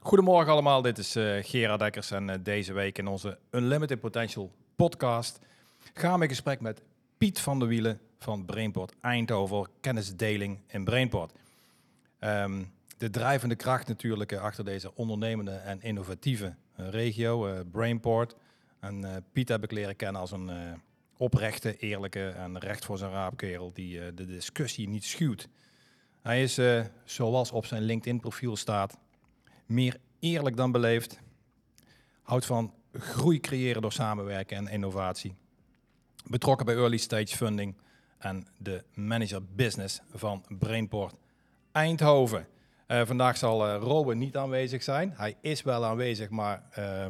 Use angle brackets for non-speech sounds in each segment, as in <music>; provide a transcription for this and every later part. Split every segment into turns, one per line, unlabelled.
Goedemorgen allemaal, dit is uh, Gerard Dekkers en uh, deze week in onze Unlimited Potential podcast gaan we in gesprek met Piet van der Wielen van Brainport Eindhoven, kennisdeling in Brainport. Um, de drijvende kracht natuurlijk uh, achter deze ondernemende en innovatieve regio, Brainport. En Piet heb ik leren kennen als een oprechte, eerlijke en recht voor zijn raapkerel die de discussie niet schuwt. Hij is, zoals op zijn LinkedIn-profiel staat, meer eerlijk dan beleefd. Houdt van groei creëren door samenwerken en innovatie. Betrokken bij early stage funding en de manager business van Brainport Eindhoven. Uh, vandaag zal uh, niet aanwezig zijn. Hij is wel aanwezig, maar uh,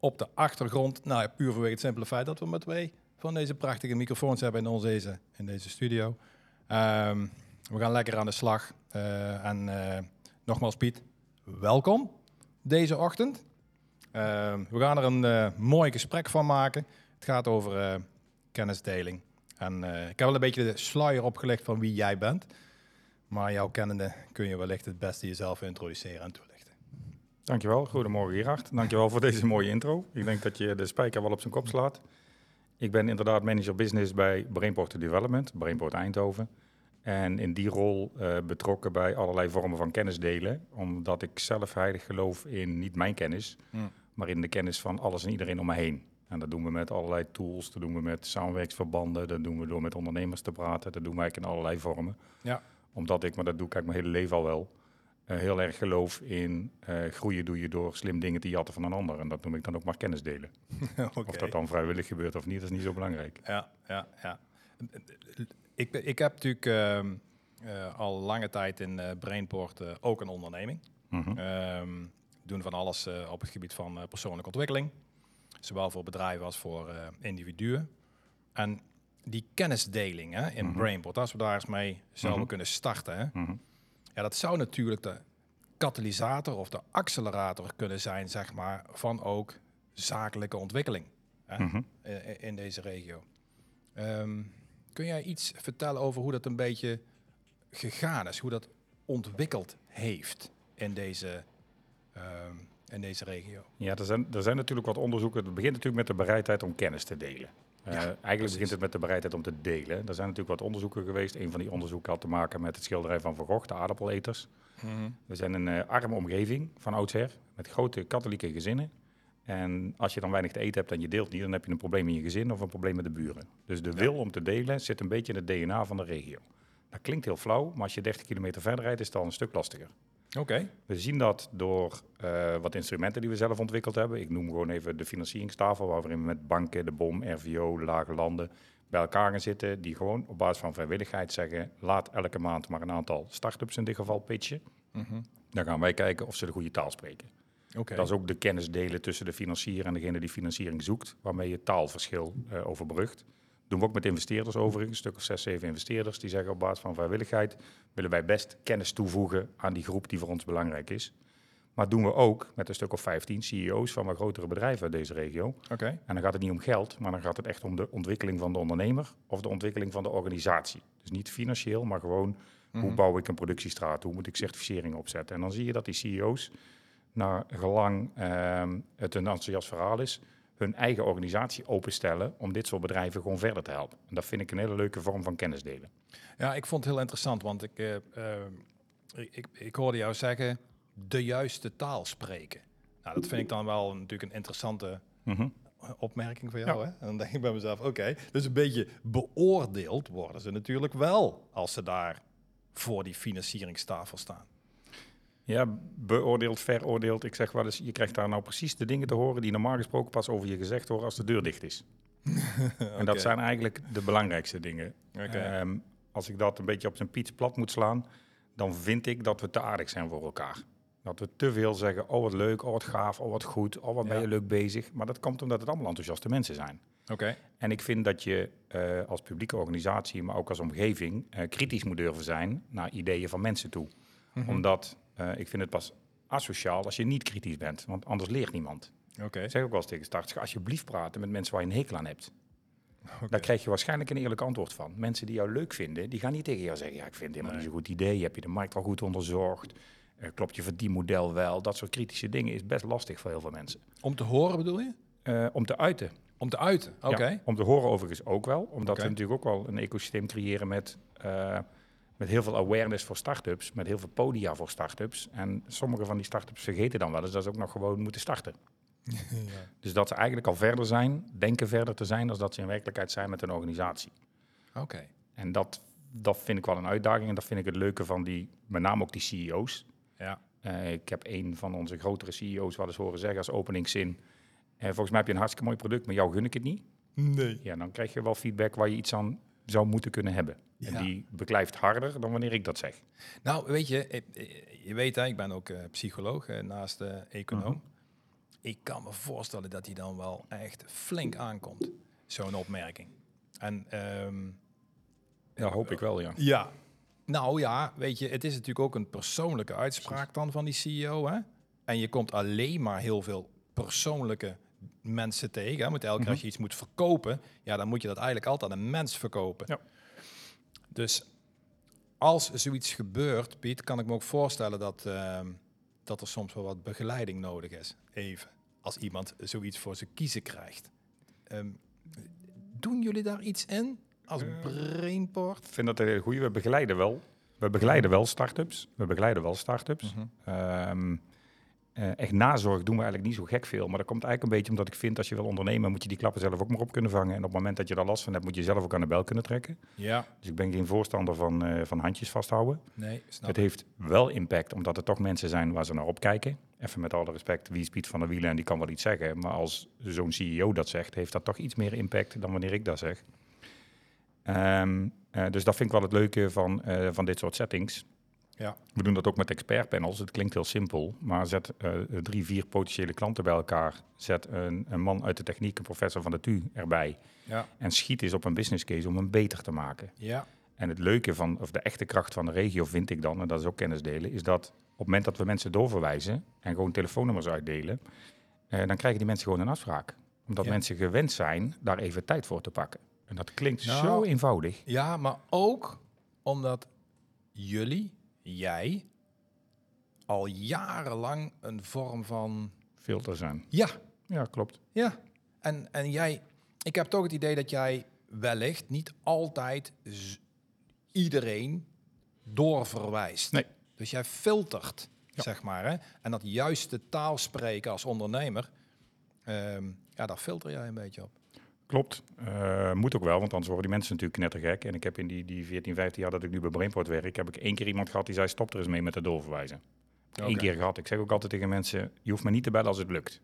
op de achtergrond. Nou, puur vanwege het simpele feit dat we met twee van deze prachtige microfoons hebben in, onze, deze, in deze studio. Um, we gaan lekker aan de slag. en nogmaals, Piet, welkom deze ochtend. Uh, we gaan er een uh, mooi gesprek van maken. Het gaat over uh, kennisdeling. En uh, ik heb wel een beetje de sluier opgelegd van wie jij bent. Maar jouw kennende kun je wellicht het beste jezelf introduceren en toelichten.
Dankjewel. Goedemorgen Gerard. Dankjewel voor deze mooie intro. Ik denk dat je de spijker wel op zijn kop slaat. Ik ben inderdaad manager business bij Brainport Development, Brainport Eindhoven. En in die rol uh, betrokken bij allerlei vormen van kennis delen. Omdat ik zelf heilig geloof in niet mijn kennis, hmm. maar in de kennis van alles en iedereen om me heen. En dat doen we met allerlei tools, dat doen we met samenwerksverbanden, dat doen we door met ondernemers te praten, dat doen we eigenlijk in allerlei vormen. Ja. Omdat ik, maar dat doe ik eigenlijk mijn hele leven al wel, uh, heel erg geloof in uh, groeien doe je door slim dingen te jatten van een ander. En dat noem ik dan ook maar kennis delen. <laughs> okay. Of dat dan vrijwillig gebeurt of niet, dat is niet zo belangrijk.
Ja, ja, ja ik, ik heb natuurlijk ehm, eh, al lange tijd in uh, Brainport uh, ook een onderneming. Mm -hmm. doen van alles op het gebied van persoonlijke ontwikkeling. Zowel voor bedrijven als voor individuen. En die kennisdeling hè, in mm -hmm. Brainport, als we daar eens mee zouden mhm. kunnen starten. Hè, mhm. ja, dat zou natuurlijk de katalysator of de accelerator kunnen zijn, zeg maar, van ook zakelijke ontwikkeling hè, mhm. in, in, deze regio. Um, Kun jij iets vertellen over hoe dat een beetje gegaan is, hoe dat ontwikkeld heeft in deze, uh, in deze regio?
Ja, er zijn, er zijn natuurlijk wat onderzoeken. Het begint natuurlijk met de bereidheid om kennis te delen. Uh, eigenlijk begint het met de bereidheid om te delen. Er zijn natuurlijk wat onderzoeken geweest. Een van die onderzoeken had te maken met het schilderij van Van Gogh, de aardappeleters. Mm We zijn een uh, arme omgeving van oudsher, met grote katholieke gezinnen. En als je dan weinig te eten hebt en je deelt niet, dan heb je een probleem in je gezin of een probleem met de buren. Dus de wil om te delen zit een beetje in het DNA van de regio. Dat klinkt heel flauw, maar als je 30 kilometer verder rijdt, is het al een stuk lastiger.
Oké.
We zien dat door uh, wat instrumenten die we zelf ontwikkeld hebben. Ik noem gewoon even de financieringstafel, waarin we met banken, de BOM, RVO, de lage landen bij elkaar gaan zitten. Die gewoon op basis van vrijwilligheid zeggen: laat elke maand maar een aantal start-ups in dit geval pitchen. Mm -hmm. Dan gaan wij kijken of ze de goede taal spreken. Okay. Dat is ook de kennis delen tussen de financier en degene die financiering zoekt, waarmee je taalverschil uh, overbrugt. Doen we ook met investeerders overigens, een stuk of zes, zeven investeerders, die zeggen op basis van vrijwilligheid willen wij best kennis toevoegen aan die groep die voor ons belangrijk is. Maar doen we ook met een stuk of 15 CEO's van wat grotere bedrijven uit deze regio.
Okay.
En dan gaat het niet om geld, maar dan gaat het echt om de ontwikkeling van de ondernemer of de ontwikkeling van de organisatie. Dus niet financieel, maar gewoon mm -hmm. hoe mhm. bouw ik een productiestraat, hoe moet ik certificering opzetten. En dan zie je dat die CEO's naar gelang uh, het een enthousiast verhaal is, hun eigen organisatie openstellen om dit soort bedrijven gewoon verder te helpen. En dat vind ik een hele leuke vorm van kennis delen.
Ja, ik vond het heel interessant, want ik, uh, ik, ik hoorde jou zeggen de juiste taal spreken. Nou, dat vind ik dan wel natuurlijk een interessante mhm. opmerking van jou. Hè? En dan denk ik bij mezelf, oké, dus een beetje beoordeeld worden ze natuurlijk wel als ze daar voor die financieringstafel staan.
Ja, beoordeeld, veroordeeld. Ik zeg wel eens, je krijgt daar nou precies de dingen te horen die normaal gesproken pas over je gezegd worden als de deur dicht is. <laughs> En dat zijn eigenlijk de belangrijkste dingen. Ehm, als ik dat een beetje op zijn piets plat moet slaan, dan vind ik dat we te aardig zijn voor elkaar. Dat we te veel zeggen, oh wat leuk, oh wat gaaf, oh wat goed, oh wat ben je leuk bezig. Maar dat komt omdat het allemaal enthousiaste mensen zijn.
Oké.
En ik vind dat je uh, als publieke organisatie, maar ook als omgeving, uh, kritisch moet durven zijn naar ideeën van mensen toe. Mm -hmm. Omdat uh, ik vind het pas asociaal als je niet kritisch bent, want anders leert niemand.
Okay.
Zeg ook wel eens tegen starters, alsjeblieft praten met mensen waar je een hekel aan hebt. Okay. Daar krijg je waarschijnlijk een eerlijk antwoord van. Mensen die jou leuk vinden, die gaan niet tegen jou zeggen, ja, ik vind het helemaal nee. niet zo'n goed idee, heb je de markt al goed onderzocht, Eh, klopt je verdienmodel wel? Dat soort kritische dingen is best lastig voor heel veel mensen.
Om te horen bedoel je?
Eh, om te uiten.
Om te uiten, oké.
Ja, om te horen overigens ook wel. Omdat
Oké.
we natuurlijk ook wel een ecosysteem creëren met, eh, met heel veel awareness voor start-ups. Met heel veel podia voor start-ups. En sommige van die start-ups vergeten dan wel eens dat ze ook nog gewoon moeten starten. <laughs> Dus dat ze eigenlijk al verder zijn, denken verder te zijn, dan dat ze in werkelijkheid zijn met een organisatie.
Oké.
En dat, dat vind ik wel een uitdaging. En dat vind ik het leuke van die, met name ook die CEO's.
Ja.
Eh, ik heb een van onze grotere CEO's wel eens horen zeggen als openingszin. eh, volgens mij heb je een hartstikke mooi product, maar jou gun ik het niet.
Nee.
Ja, dan krijg je wel feedback waar je iets aan zou moeten kunnen hebben.
Ja.
En die beklijft harder dan wanneer ik dat zeg.
Nou, weet je, eh, eh, je weet, hè, ik ben ook eh, psycholoog naast de econoom.
Mhm.
Ik kan me voorstellen dat hij dan wel echt flink aankomt, zo'n opmerking. En ehm,
Ja, hoop ik wel, ja.
ja, nou ja, weet je, het is natuurlijk ook een persoonlijke uitspraak dan van die CEO, hè? En je komt alleen maar heel veel persoonlijke mensen tegen. Hè? Want elke keer als je iets moet verkopen, ja, dan moet je dat eigenlijk altijd aan een mens verkopen.
Ja.
Dus als zoiets gebeurt, Piet, kan ik me ook voorstellen dat, ehm, dat er soms wel wat begeleiding nodig is. Even, als iemand zoiets voor zijn kiezen krijgt. Ehm, doen jullie daar iets in als Brainport?
Ik vind dat een hele goede. We begeleiden wel. We begeleiden wel start-ups. We begeleiden wel start-ups.
Mhm.
Ehm, eh, echt nazorg doen we eigenlijk niet zo gek veel. Maar dat komt eigenlijk een beetje omdat ik vind... als je wil ondernemen, moet je die klappen zelf ook maar op kunnen vangen. En op het moment dat je daar last van hebt, moet je zelf ook aan de bel kunnen trekken.
Ja,
Dus ik ben geen voorstander van, eh, van handjes vasthouden.
nee, snap
Het heeft wel impact, omdat er toch mensen zijn waar ze naar opkijken. Even met alle respect, wie is Piet van der Wielen en die kan wel iets zeggen. Maar als zo'n CEO dat zegt, heeft dat toch iets meer impact dan wanneer ik dat zeg. Ehm, eh, dus dat vind ik wel het leuke van, van dit soort settings.
Ja.
We doen dat ook met expertpanels. Het klinkt heel simpel, maar zet eh, drie, vier potentiële klanten bij elkaar. Zet een, een man uit de techniek, een professor van de TU erbij.
Ja,
En schiet eens op een business case om hem beter te maken.
ja,
En het leuke van, of de echte kracht van de regio vind ik dan, en dat is ook kennis delen, is dat op het moment dat we mensen doorverwijzen en gewoon telefoonnummers uitdelen, eh, dan krijgen die mensen gewoon een afspraak. Omdat
Ja.
mensen gewend zijn daar even tijd voor te pakken. En dat klinkt
Nou.
zo eenvoudig.
ja, maar ook omdat jullie, jij, al jarenlang een vorm van...
Filter zijn.
Ja,
Ja, klopt.
Ja, en, en jij, ik heb toch het idee dat jij wellicht niet altijd iedereen doorverwijst.
Nee.
Dus jij filtert,
Ja.
zeg maar. Hè? En dat juiste taal spreken als ondernemer, ehm, ja, daar filter jij een beetje op.
Klopt. Eh, moet ook wel, want anders worden die mensen natuurlijk knettergek. En ik heb in die, die 14, 15 jaar dat ik nu bij Brainport werk, heb ik één keer iemand gehad die zei, stop er eens mee met het doorverwijzen. Eén
Oké.
keer gehad. Ik zeg ook altijd tegen mensen, je hoeft me niet te bellen als het lukt.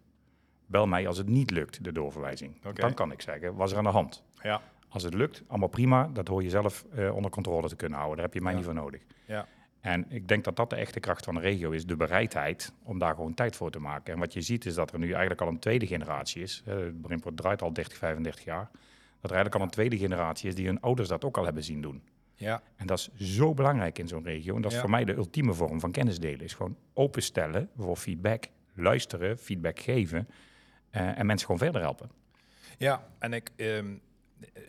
Bel mij als het niet lukt, de doorverwijzing. Dan kan ik zeggen, was er aan de hand?
Ja,
Als het lukt, allemaal prima. Dat hoor je zelf eh, onder controle te kunnen houden. Daar heb je mij
Ja.
niet voor nodig.
ja,
En ik denk dat dat de echte kracht van de regio is. De bereidheid om daar gewoon tijd voor te maken. En wat je ziet is dat er nu eigenlijk al een tweede generatie is. Uh, Brainport draait al 30, 35 jaar. Dat er eigenlijk al een tweede generatie is die hun ouders dat ook al hebben zien doen.
ja,
En dat is zo belangrijk in zo'n regio. En dat is
Ja.
voor mij de ultieme vorm van kennis delen. Is gewoon openstellen voor feedback, luisteren, feedback geven. eh, en mensen gewoon verder helpen.
ja. En ik, ehm,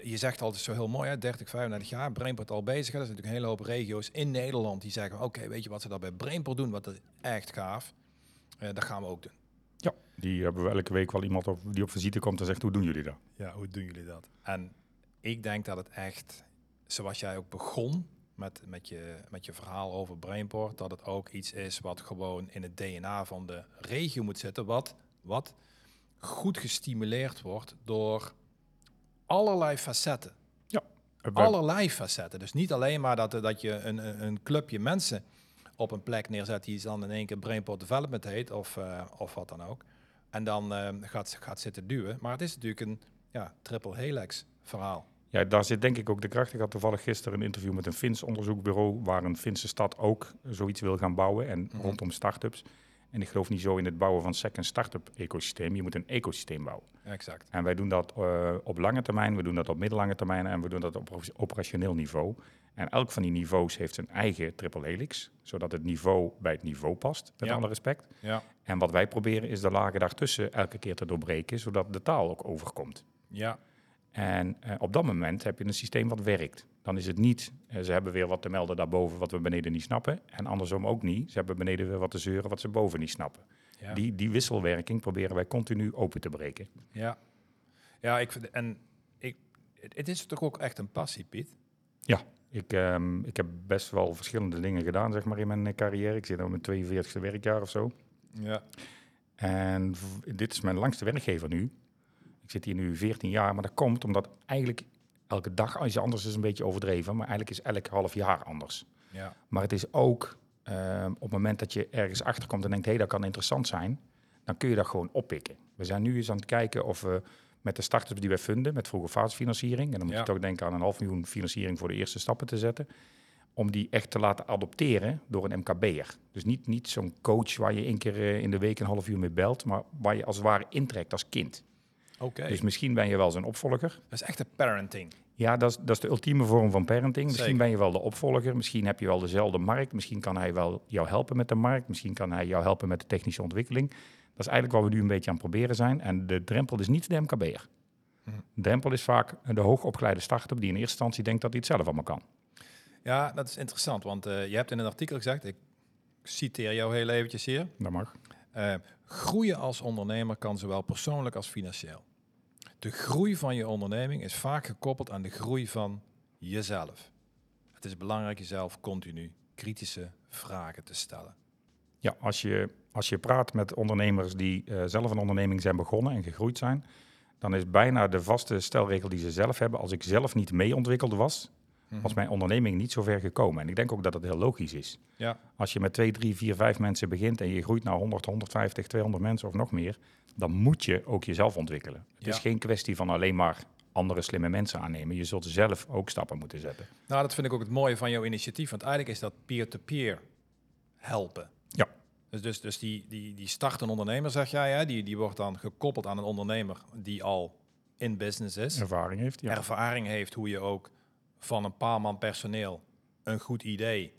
je zegt altijd zo heel mooi, hè, 30, 35 jaar, Brainport al bezig. hè. Er zijn natuurlijk een hele hoop regio's in Nederland die zeggen, oké, weet je wat ze daar bij Brainport doen, wat is echt gaaf. Eh, dat gaan we ook doen.
Ja, die hebben we elke week wel iemand op, die op visite komt en zegt, hoe doen jullie dat?
Ja, hoe doen jullie dat? En ik denk dat het echt, zoals jij ook begon met, met, je, met je verhaal over Brainport, dat het ook iets is wat gewoon in het DNA van de regio moet zitten, wat, wat goed gestimuleerd wordt door allerlei facetten.
Eh,
Allerlei facetten. Dus niet alleen maar dat, dat je een, een- clubje mensen op een plek neerzet die dan in één keer Brainport Development heet of, eh, of wat dan ook. En dan eh, gaat, gaat zitten duwen. Maar het is natuurlijk een ja, triple helix verhaal.
Ja, daar zit denk ik ook de kracht. Ik had toevallig gisteren een interview met een Fins onderzoekbureau, waar een Finse stad ook zoiets wil gaan bouwen en
Mhm.
rondom start-ups. En ik geloof niet zo in het bouwen van second start-up ecosysteem. Je moet een ecosysteem bouwen.
Exact.
En wij doen dat eh, op lange termijn, we doen dat op middellange termijn en we doen dat op op- operationeel niveau. En elk van die niveaus heeft zijn eigen triple helix, zodat het niveau bij het niveau past, met
Ja.
alle respect.
Ja.
En wat wij proberen is de lagen daartussen elke keer te doorbreken, zodat de taal ook overkomt.
Ja.
En eh, op dat moment heb je een systeem wat werkt. Dan is het niet, eh, ze hebben weer wat te melden daarboven wat we beneden niet snappen. En andersom ook niet, ze hebben beneden weer wat te zeuren wat ze boven niet snappen.
Ja.
Die, die wisselwerking proberen wij continu open te breken.
Ja, ja ik vind, en ik, het, is toch ook echt een passie, Piet?
Ik, ehm, ik heb best wel verschillende dingen gedaan zeg maar, in mijn eh, carrière. Ik zit nu op mijn 42e werkjaar of zo.
Ja.
En dit is mijn langste werkgever nu. Ik zit hier nu 14 jaar, maar dat komt omdat eigenlijk elke dag als je anders is een beetje overdreven, maar eigenlijk is elk half jaar anders.
Ja.
Maar het is ook ehm, op het moment dat je ergens achterkomt en denkt, hé, hey, dat kan interessant zijn, dan kun je dat gewoon oppikken. We zijn nu eens aan het kijken of we met de startups die wij funden, met vroege fasefinanciering, en dan moet
Ja.
je toch denken aan een half miljoen financiering voor de eerste stappen te zetten, om die echt te laten adopteren door een MKB'er. Dus niet, niet zo'n coach waar je één keer eh, in de week een half uur mee belt, maar waar je als het ware intrekt als kind.
Oké.
Dus misschien ben je wel zijn opvolger.
Dat is echt een parenting.
Ja, dat is, dat is de ultieme vorm van parenting. Misschien ben je wel de opvolger, misschien heb je wel dezelfde markt, misschien kan hij wel jou helpen met de markt, misschien kan hij jou helpen met de technische ontwikkeling. Dat is eigenlijk wat we nu een beetje aan het proberen zijn. En de drempel is niet de MKB'er.
Mhm.
De drempel is vaak de hoogopgeleide start-up die in eerste instantie denkt dat hij het zelf allemaal kan.
Ja, dat is interessant, want eh, je hebt in een artikel gezegd, ik citeer jou heel eventjes hier,
Dat mag.
eh, groeien als ondernemer kan zowel persoonlijk als financieel. De groei van je onderneming is vaak gekoppeld aan de groei van jezelf. Het is belangrijk jezelf continu kritische vragen te stellen.
Ja, als je, als je praat met ondernemers die eh, zelf een onderneming zijn begonnen en gegroeid zijn, dan is bijna de vaste stelregel die ze zelf hebben, als ik zelf niet mee ontwikkeld was, was mijn onderneming niet zo ver gekomen. En ik denk ook dat het heel logisch is.
Ja.
Als je met 2, 3, 4, 5 mensen begint en je groeit naar 100, 150, 200 mensen of nog meer, dan moet je ook jezelf ontwikkelen. Het
Ja.
is geen kwestie van alleen maar andere slimme mensen aannemen. Je zult zelf ook stappen moeten zetten.
Nou, dat vind ik ook het mooie van jouw initiatief, want eigenlijk is dat peer-to-peer helpen.
Ja.
Dus, dus, dus die, die, die startende ondernemer, zeg jij, hè, die, die wordt dan gekoppeld aan een ondernemer die al in business is.
Ervaring heeft. Ja.
ervaring heeft hoe je ook van een paar man personeel een goed idee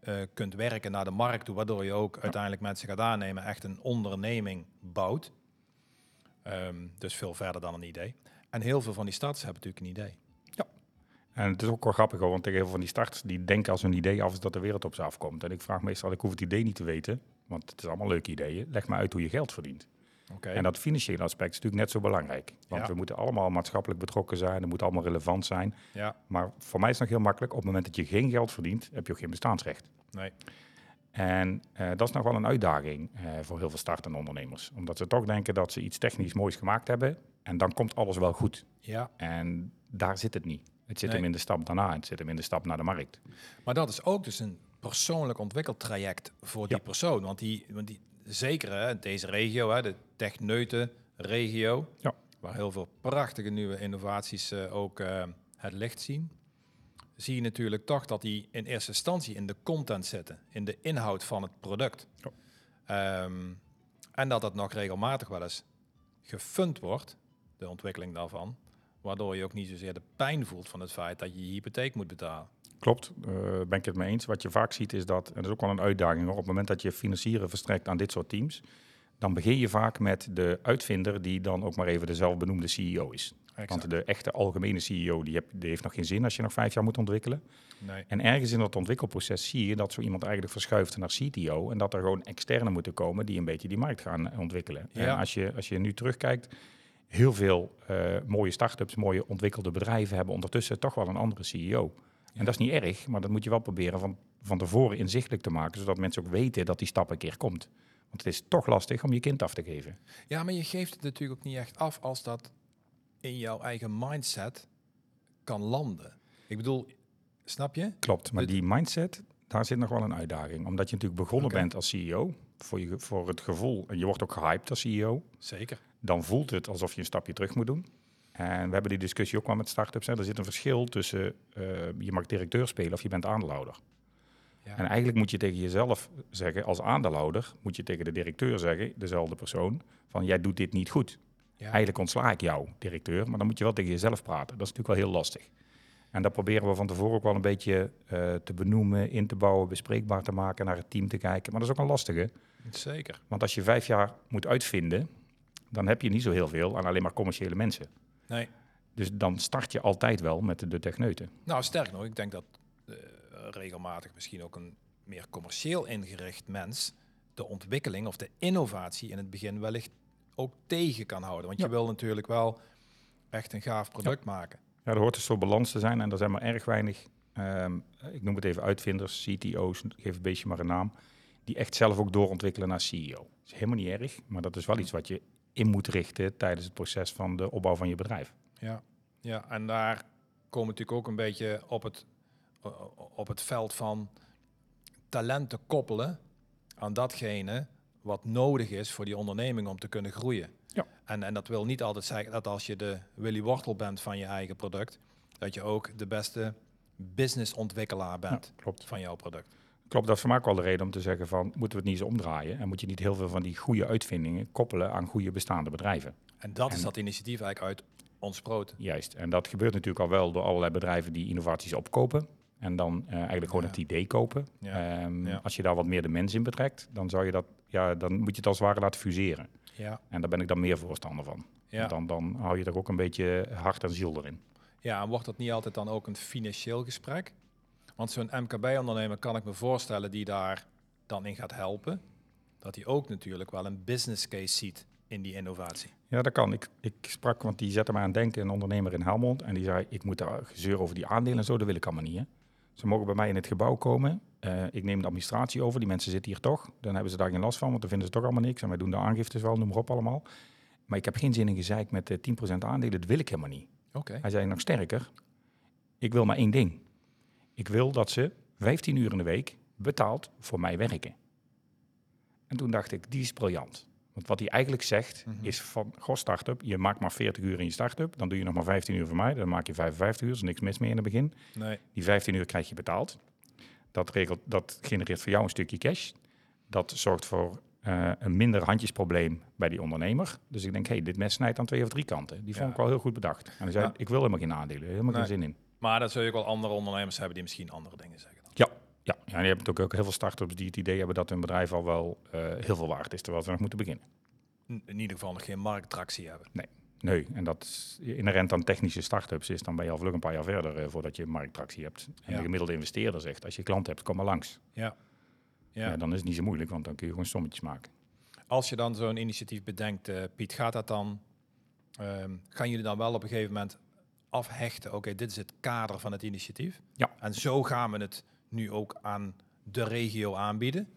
eh, kunt werken naar de markt toe, waardoor je ook uiteindelijk mensen gaat aannemen, echt een onderneming bouwt. Ehm, dus veel verder dan een idee. En heel veel van die starters hebben natuurlijk een idee.
En het is ook wel grappig, hoor, want tegen heel veel van die starters die denken als een idee af is dat de wereld op ze afkomt. En ik vraag meestal, ik hoef het idee niet te weten, want het is allemaal leuke ideeën. Leg maar uit hoe je geld verdient.
Oké.
En dat financiële aspect is natuurlijk net zo belangrijk. Want
Ja.
we moeten allemaal maatschappelijk betrokken zijn, het moet allemaal relevant zijn.
Ja,
Maar voor mij is het nog heel makkelijk, op het moment dat je geen geld verdient, heb je ook geen bestaansrecht.
nee.
En eh, dat is nog wel een uitdaging eh, voor heel veel startende ondernemers. Omdat ze toch denken dat ze iets technisch moois gemaakt hebben en dan komt alles wel goed.
Ja,
En daar zit het niet. Het zit
Nee.
hem in de stap daarna, het zit hem in de stap naar de markt.
maar dat is ook dus een persoonlijk ontwikkeltraject voor die
Ja.
persoon. Want die, want die zeker hè, deze regio, hè, de techneuten regio,
Ja.
waar heel veel prachtige nieuwe innovaties eh, ook het licht zien, zie je natuurlijk toch dat die in eerste instantie in de content zitten, in de inhoud van het product. Ehm, en dat dat nog regelmatig wel eens gefund wordt, de ontwikkeling daarvan, waardoor je ook niet zozeer de pijn voelt van het feit dat je je hypotheek moet betalen.
Klopt, eh, ben ik het mee eens. Wat je vaak ziet is dat, en dat is ook wel een uitdaging hoor, op het moment dat je financieren verstrekt aan dit soort teams, dan begin je vaak met de uitvinder die dan ook maar even de zelfbenoemde CEO is. Want de echte algemene CEO die, heb, die heeft nog geen zin als je nog vijf jaar moet ontwikkelen.
Nee.
En ergens in dat ontwikkelproces zie je dat zo iemand eigenlijk verschuift naar CTO en dat er gewoon externe moeten komen die een beetje die markt gaan ontwikkelen.
Ja.
En als je, als je nu terugkijkt, heel veel eh, mooie start-ups, mooie ontwikkelde bedrijven hebben ondertussen toch wel een andere CEO. En dat is niet erg, maar dat moet je wel proberen van, van tevoren inzichtelijk te maken, zodat mensen ook weten dat die stap een keer komt. Want het is toch lastig om je kind af te geven.
Ja, maar je geeft het natuurlijk ook niet echt af als dat in jouw eigen mindset kan landen. Ik bedoel, snap je?
Klopt, maar die mindset, daar zit nog wel een uitdaging. Omdat je natuurlijk begonnen bent als CEO, voor, je, voor het gevoel, en je wordt ook gehyped als CEO,
Zeker.
dan voelt het alsof je een stapje terug moet doen. En we hebben die discussie ook wel met startups. Hè. Er zit een verschil tussen eh, je mag directeur spelen of je bent aandeelhouder.
Ja.
En eigenlijk moet je tegen jezelf zeggen, als aandeelhouder, moet je tegen de directeur zeggen, dezelfde persoon, van jij doet dit niet goed.
Ja.
Eigenlijk ontsla ik jou, directeur, maar dan moet je wel tegen jezelf praten. Dat is natuurlijk wel heel lastig. En dat proberen we van tevoren ook wel een beetje eh, te benoemen, in te bouwen, bespreekbaar te maken, naar het team te kijken. Maar dat is ook een lastige,
Zeker.
want als je vijf jaar moet uitvinden, dan heb je niet zo heel veel aan alleen maar commerciële mensen.
Nee.
Dus dan start je altijd wel met de, de techneuten.
Nou, sterk nog, ik denk dat eh, regelmatig misschien ook een meer commercieel ingericht mens de ontwikkeling of de innovatie in het begin wellicht ook tegen kan houden. Want
Ja.
je wil natuurlijk wel echt een gaaf product maken.
Ja, er hoort een soort balans te zijn en er zijn maar erg weinig, ehm, ik noem het even uitvinders, CTO's, geef het beestje maar een naam, die echt zelf ook doorontwikkelen naar CEO. Dat is helemaal niet erg, maar dat is wel iets wat je in moet richten tijdens het proces van de opbouw van je bedrijf.
Ja, ja en daar komen we natuurlijk ook een beetje op het, op het veld van talenten koppelen aan datgene wat nodig is voor die onderneming om te kunnen groeien.
Ja.
En, en dat wil niet altijd zeggen dat als je de Willy Wortel bent van je eigen product, dat je ook de beste businessontwikkelaar bent
Ja, klopt.
van jouw product.
Klopt, dat is voor mij ook wel de reden om te zeggen van, moeten we het niet eens omdraaien? En moet je niet heel veel van die goede uitvindingen koppelen aan goede bestaande bedrijven?
En dat is dat initiatief eigenlijk uit ontsproten.
Juist, en dat gebeurt natuurlijk al wel door allerlei bedrijven die innovaties opkopen. En dan eh, eigenlijk gewoon
Ja.
het idee kopen.
Ja.
Ehm,
Ja.
Als je daar wat meer de mens in betrekt, dan, zou je dat, ja, dan moet je het als het ware laten fuseren.
Ja,
En daar ben ik dan meer voorstander van.
ja.
Dan, dan hou je er ook een beetje hart en ziel erin.
Ja, en wordt dat niet altijd dan ook een financieel gesprek? Want zo'n MKB-ondernemer kan ik me voorstellen die daar dan in gaat helpen, dat hij ook natuurlijk wel een business case ziet in die innovatie.
Ja, dat kan. Ik, ik sprak, want die zette mij aan het denken, een ondernemer in Helmond. En die zei, ik moet daar gezeur over die aandelen en zo, dat wil ik allemaal niet. Hè. Ze mogen bij mij in het gebouw komen. Eh, ik neem de administratie over. Die mensen zitten hier toch. Dan hebben ze daar geen last van, want dan vinden ze toch allemaal niks. En wij doen de aangiftes wel, noem maar op allemaal. Maar ik heb geen zin in gezeik met eh, 10% aandelen. Dat wil ik helemaal niet.
Oké.
Hij zei nog sterker. Ik wil maar één ding. Ik wil dat ze 15 uur in de week betaald voor mij werken. En toen dacht ik, die is briljant. Want wat hij eigenlijk zegt,
Mhm.
is van, goh, start-up, je maakt maar 40 uur in je start-up. Dan doe je nog maar 15 uur voor mij. Dan maak je 55 uur, is niks mis mee in het begin.
Nee.
Die 15 uur krijg je betaald. Dat, regelt, dat genereert voor jou een stukje cash. Dat zorgt voor eh, een minder handjesprobleem bij die ondernemer. Dus ik denk, hey, dit mes snijdt aan twee of drie kanten. Die vond
Ja.
ik wel heel goed bedacht. En hij zei,
Ja.
ik wil helemaal geen aandelen, helemaal
Nee.
geen zin in.
Maar dat zul je ook wel andere ondernemers hebben die misschien andere dingen zeggen.
Ja, ja. en je hebt ook, ook heel veel start-ups die het idee hebben dat hun bedrijf al wel eh, heel veel waard is, terwijl ze nog moeten beginnen.
In, ieder geval nog geen markttractie hebben.
Nee, en dat is inherent aan technische start-ups is, dan ben je al vlug een paar jaar verder eh, voordat je markttractie hebt. En
Ja.
de gemiddelde investeerder zegt, als je klant hebt, kom maar langs.
Ja.
Ja.
ja.
dan is het niet zo moeilijk, want dan kun je gewoon sommetjes maken.
Als je dan zo'n initiatief bedenkt, eh, Piet, gaat dat dan, ehm, gaan jullie dan wel op een gegeven moment afhechten, oké, dit is het kader van het initiatief.
Ja.
En zo gaan we het nu ook aan de regio aanbieden.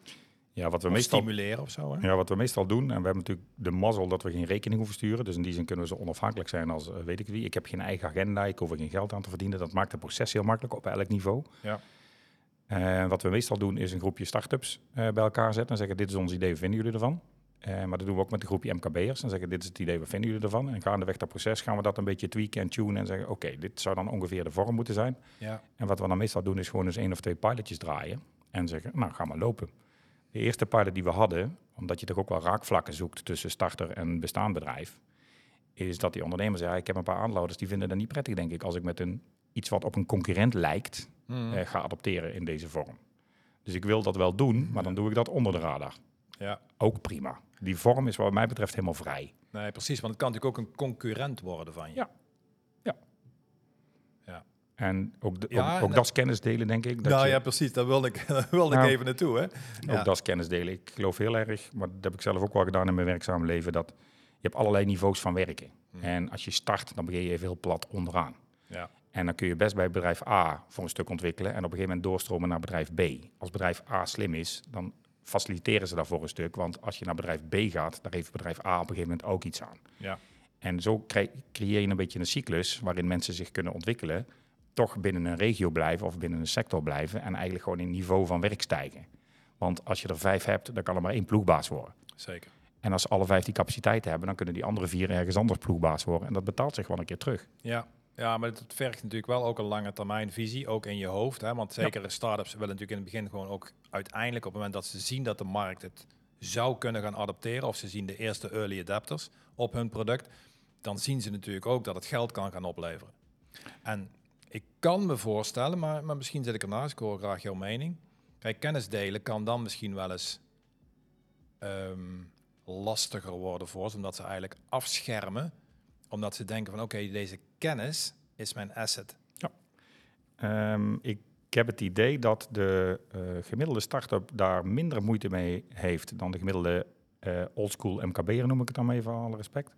Ja, wat we
Of
meestal
stimuleren of zo. Hè?
Ja, wat we meestal doen, en we hebben natuurlijk de mazzel dat we geen rekening hoeven sturen. Dus in die zin kunnen we zo onafhankelijk zijn als eh, weet ik wie. Ik heb geen eigen agenda, ik hoef er geen geld aan te verdienen. Dat maakt het proces heel makkelijk op elk niveau.
Ja.
Wat we meestal doen is een groepje start-ups eh, bij elkaar zetten en zeggen dit is ons idee, vinden jullie ervan? Eh, maar dat doen we ook met een groepje MKB'ers en zeggen dit is het idee, wat vinden jullie ervan? En gaandeweg dat proces gaan we dat een beetje tweaken en tunen en zeggen oké, dit zou dan ongeveer de vorm moeten zijn.
Ja.
En wat we dan meestal doen is gewoon eens één of twee pilotjes draaien en zeggen nou ga maar lopen. De eerste pilot die we hadden, omdat je toch ook wel raakvlakken zoekt tussen starter en bestaand bedrijf, is dat die ondernemer zei, ik heb een paar aanlouders die vinden dat niet prettig denk ik als ik met een iets wat op een concurrent lijkt
Mhm.
eh, ga adopteren in deze vorm. Dus ik wil dat wel doen, maar dan doe ik dat onder de radar.
ja.
Ook prima. Die vorm is wat mij betreft helemaal vrij.
Nee, precies. Want het kan natuurlijk ook een concurrent worden van je.
Ja. En ook, de,
Ja,
ook,
dat-
dat is kennis delen, denk ik. Dat
nou
je-
ja, precies. Daar wilde ik, <laughs> daar wilde
Nou,
ik even naartoe. Hè? Ja.
Ook dat is kennis delen. Ik geloof heel erg, maar dat heb ik zelf ook wel gedaan in mijn werkzame leven, dat je hebt allerlei niveaus van werken.
Hmm.
En als je start, dan begin je even heel plat onderaan.
Ja.
En dan kun je best bij bedrijf A voor een stuk ontwikkelen en op een gegeven moment doorstromen naar bedrijf B. Als bedrijf A slim is, dan faciliteren ze daarvoor een stuk. Want als je naar bedrijf B gaat, daar heeft bedrijf A op een gegeven moment ook iets aan.
Ja.
En zo cre- creëer je een beetje een cyclus waarin mensen zich kunnen ontwikkelen, toch binnen een regio blijven of binnen een sector blijven en eigenlijk gewoon in niveau van werk stijgen. Want als je er vijf hebt, dan kan er maar één ploegbaas worden.
Zeker.
En als alle vijf die capaciteiten hebben, dan kunnen die andere vier ergens anders ploegbaas worden. En dat betaalt zich wel een keer terug.
Ja. Ja, maar het vergt natuurlijk wel ook een lange termijn visie, ook in je hoofd. Hè? Want zeker start-ups willen natuurlijk in het begin gewoon ook uiteindelijk op het moment dat ze zien dat de markt het zou kunnen gaan adapteren, of ze zien de eerste early adapters op hun product, dan zien ze natuurlijk ook dat het geld kan gaan opleveren. En ik kan me voorstellen, maar, maar misschien zit ik ernaast, ik hoor graag jouw mening. Kijk, kennis delen kan dan misschien wel eens ehm, lastiger worden voor ze, omdat ze eigenlijk afschermen omdat ze denken van oké, deze kennis is mijn asset.
Ehm, ik heb het idee dat de eh, gemiddelde start-up daar minder moeite mee heeft dan de gemiddelde eh oldschool MKB'er, noem ik het dan even, alle respect.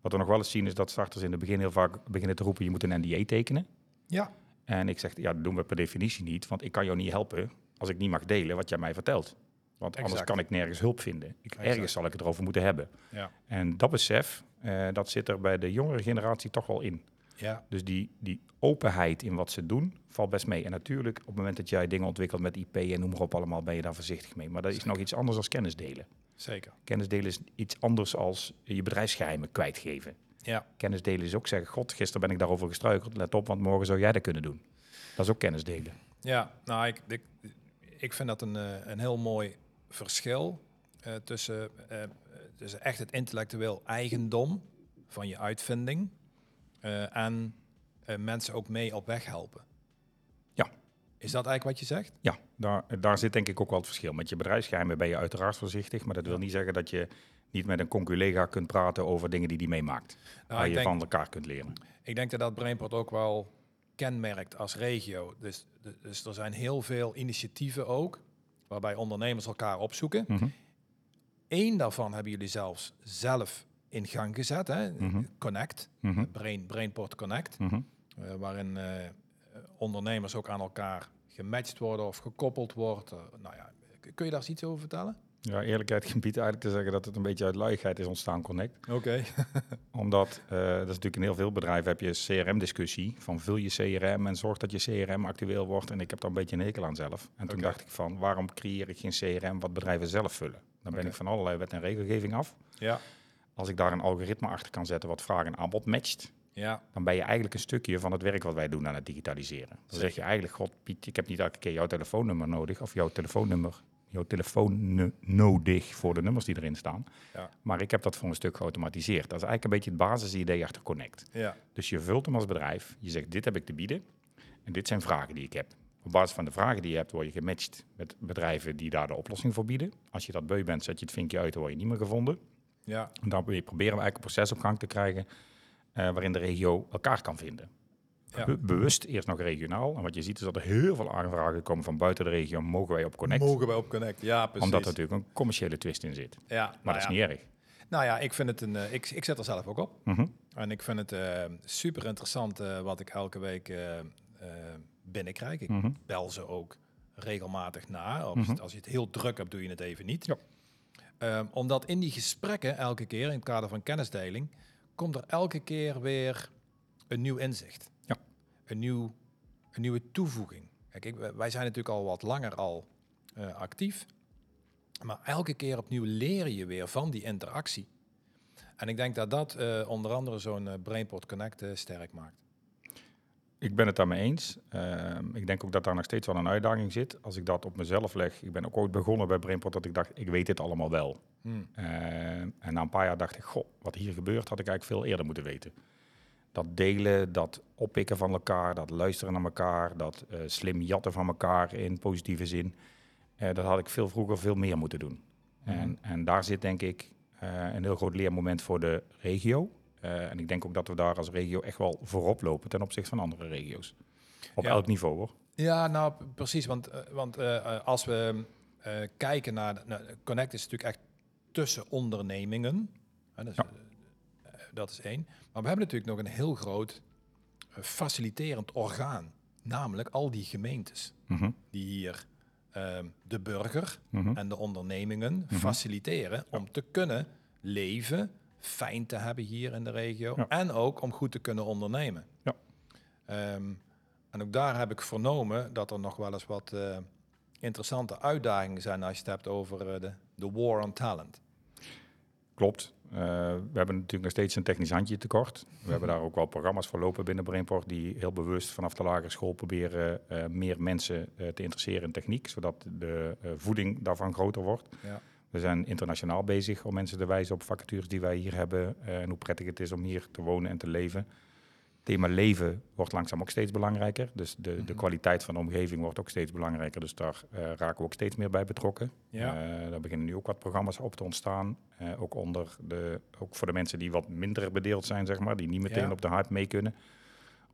Wat we nog wel eens zien is dat starters in het begin heel vaak beginnen te roepen, je moet een NDA tekenen.
Ja,
En ik zeg, ja, dat doen we per definitie niet, want ik kan jou niet helpen als ik niet mag delen wat jij mij vertelt. Want anders kan ik nergens hulp vinden. Ik, ergens zal ik het erover moeten hebben.
ja,
En dat besef, eh, dat zit er bij de jongere generatie toch wel in.
ja,
Dus die, die openheid in wat ze doen, valt best mee. En natuurlijk, op het moment dat jij dingen ontwikkelt met IP en noem maar op allemaal, ben je daar voorzichtig mee. Maar dat is nog iets anders dan kennis delen.
zeker.
Kennis delen is iets anders als je bedrijfsgeheimen kwijtgeven.
Ja,
Kennis delen is ook zeggen, god, gisteren ben ik daarover gestruikeld. Let op, want morgen zou jij dat kunnen doen. Dat is ook kennis delen.
ja nou, ik, ik, ik vind dat een, eh, een heel mooi verschil eh, tussen, tussen echt het intellectueel eigendom van je uitvinding eh, en eh, mensen ook mee op weg helpen.
Ja.
Is dat eigenlijk wat je zegt?
Ja, daar, daar zit denk ik ook wel het verschil. Met je bedrijfsgeheimen ben je uiteraard voorzichtig, maar dat wil niet zeggen dat je niet met een conculega kunt praten over dingen die die meemaakt.
Nou,
waar je
denk-
van elkaar kunt leren.
Ik denk dat dat Brainport ook wel kenmerkt als regio. Dus, dus er zijn heel veel initiatieven ook, waarbij ondernemers elkaar opzoeken.
Mhm.
Eén daarvan hebben jullie zelfs zelf in gang gezet, hè?
Mhm.
Connect,
Mhm.
Brain, Brainport Connect,
Mhm.
eh, waarin eh, ondernemers ook aan elkaar gematcht worden of gekoppeld wordt. Eh, nou ja, kun je daar eens iets over vertellen?
Ja, eerlijkheid <laughs> gebied eigenlijk te zeggen dat het een beetje uit luiigheid is ontstaan, Connect.
Oké. <laughs>
Omdat, eh, dat is natuurlijk in heel veel bedrijven, heb je CRM-discussie. Van vul je CRM en zorg dat je CRM actueel wordt. En ik heb daar een beetje een hekel aan zelf. En toen dacht ik van, waarom creëer ik geen CRM wat bedrijven zelf vullen? Dan ben ik van allerlei wet en regelgeving af.
Ja,
Als ik daar een algoritme achter kan zetten wat vraag en aanbod matcht,
ja,
dan ben je eigenlijk een stukje van het werk wat wij doen aan het digitaliseren. Dan zeg je eigenlijk, god Piet, ik heb niet elke keer jouw telefoonnummer nodig of jouw telefoonnummer, jouw telefoon nodig voor de nummers die erin staan.
Ja.
Maar ik heb dat voor een stuk geautomatiseerd. Dat is eigenlijk een beetje het basisidee achter Connect.
ja,
Dus je vult hem als bedrijf, je zegt dit heb ik te bieden en dit zijn vragen die ik heb. Op basis van de vragen die je hebt, word je gematcht met bedrijven die daar de oplossing voor bieden. Als je dat beu bent, zet je het vinkje uit, dan word je niet meer gevonden.
ja,
En dan proberen we eigenlijk een proces op gang te krijgen eh, waarin de regio elkaar kan vinden.
Ja.
Bewust eerst nog regionaal. En wat je ziet is dat er heel veel aanvragen komen van buiten de regio. Mogen wij op Connect?
Mogen wij op Connect? Ja, precies.
Omdat er natuurlijk een commerciële twist in zit.
ja,
Maar
nou
dat
ja.
is niet erg.
Nou ja, ik vind het een. eh, ik, ik zet er zelf ook op.
Mhm.
En ik vind het eh, super interessant eh, wat ik elke week binnenkrijg. Ik
Mhm.
bel ze ook regelmatig na. Als,
Mhm.
als je het heel druk hebt, doe je het even niet.
Ja.
Ehm, omdat in die gesprekken elke keer, in het kader van kennisdeling, komt er elke keer weer een nieuw inzicht. Een, nieuw, een nieuwe toevoeging. Kijk, wij zijn natuurlijk al wat langer al eh, actief. Maar elke keer opnieuw leer je weer van die interactie. En ik denk dat dat eh, onder andere zo'n eh, Brainport Connect sterk maakt.
Ik ben het daarmee eens. Ehm, ik denk ook dat daar nog steeds wel een uitdaging zit. Als ik dat op mezelf leg. Ik ben ook ooit begonnen bij Brainport dat ik dacht, ik weet dit allemaal wel.
Hmm.
Eh, en na een paar jaar dacht ik, goh, wat hier gebeurt had ik eigenlijk veel eerder moeten weten. Dat delen, dat oppikken van elkaar, dat luisteren naar elkaar, dat eh, slim jatten van elkaar in positieve zin. eh, dat had ik veel vroeger veel meer moeten doen.
Mhm.
En, en daar zit denk ik eh, een heel groot leermoment voor de regio. En ik denk ook dat we daar als regio echt wel voorop lopen ten opzichte van andere regio's. Op
Ja.
elk niveau hoor.
Ja, nou precies. Want, want als we kijken naar, naar Connect is natuurlijk echt tussen ondernemingen. Hè, dus,
Ja.
Dat is één. Maar we hebben natuurlijk nog een heel groot eh, faciliterend orgaan. Namelijk al die gemeentes
Mhm,
die hier ehm, de burger
mhm.
en de ondernemingen faciliteren om te kunnen leven, fijn te hebben hier in de regio
Ja.
en ook om goed te kunnen ondernemen.
Ja.
Ehm, en ook daar heb ik vernomen dat er nog wel eens wat eh, interessante uitdagingen zijn als je het hebt over eh, de, de war on talent.
Klopt. Eh, we hebben natuurlijk nog steeds een technisch handje tekort. We hebben daar ook wel programma's voor lopen binnen Brainport die heel bewust vanaf de lagere school proberen eh, meer mensen eh, te interesseren in techniek, zodat de voeding daarvan groter wordt.
Ja.
We zijn internationaal bezig om mensen te wijzen op vacatures die wij hier hebben en hoe prettig het is om hier te wonen en te leven. Thema leven wordt langzaam ook steeds belangrijker. Dus de, de
Mhm.
kwaliteit van de omgeving wordt ook steeds belangrijker. Dus daar eh, raken we ook steeds meer bij betrokken.
Ja.
Eh, daar beginnen nu ook wat programma's op te ontstaan. Eh, ook, onder de, ook voor de mensen die wat minder bedeeld zijn, zeg maar. Die niet meteen
Ja.
op de hype mee kunnen.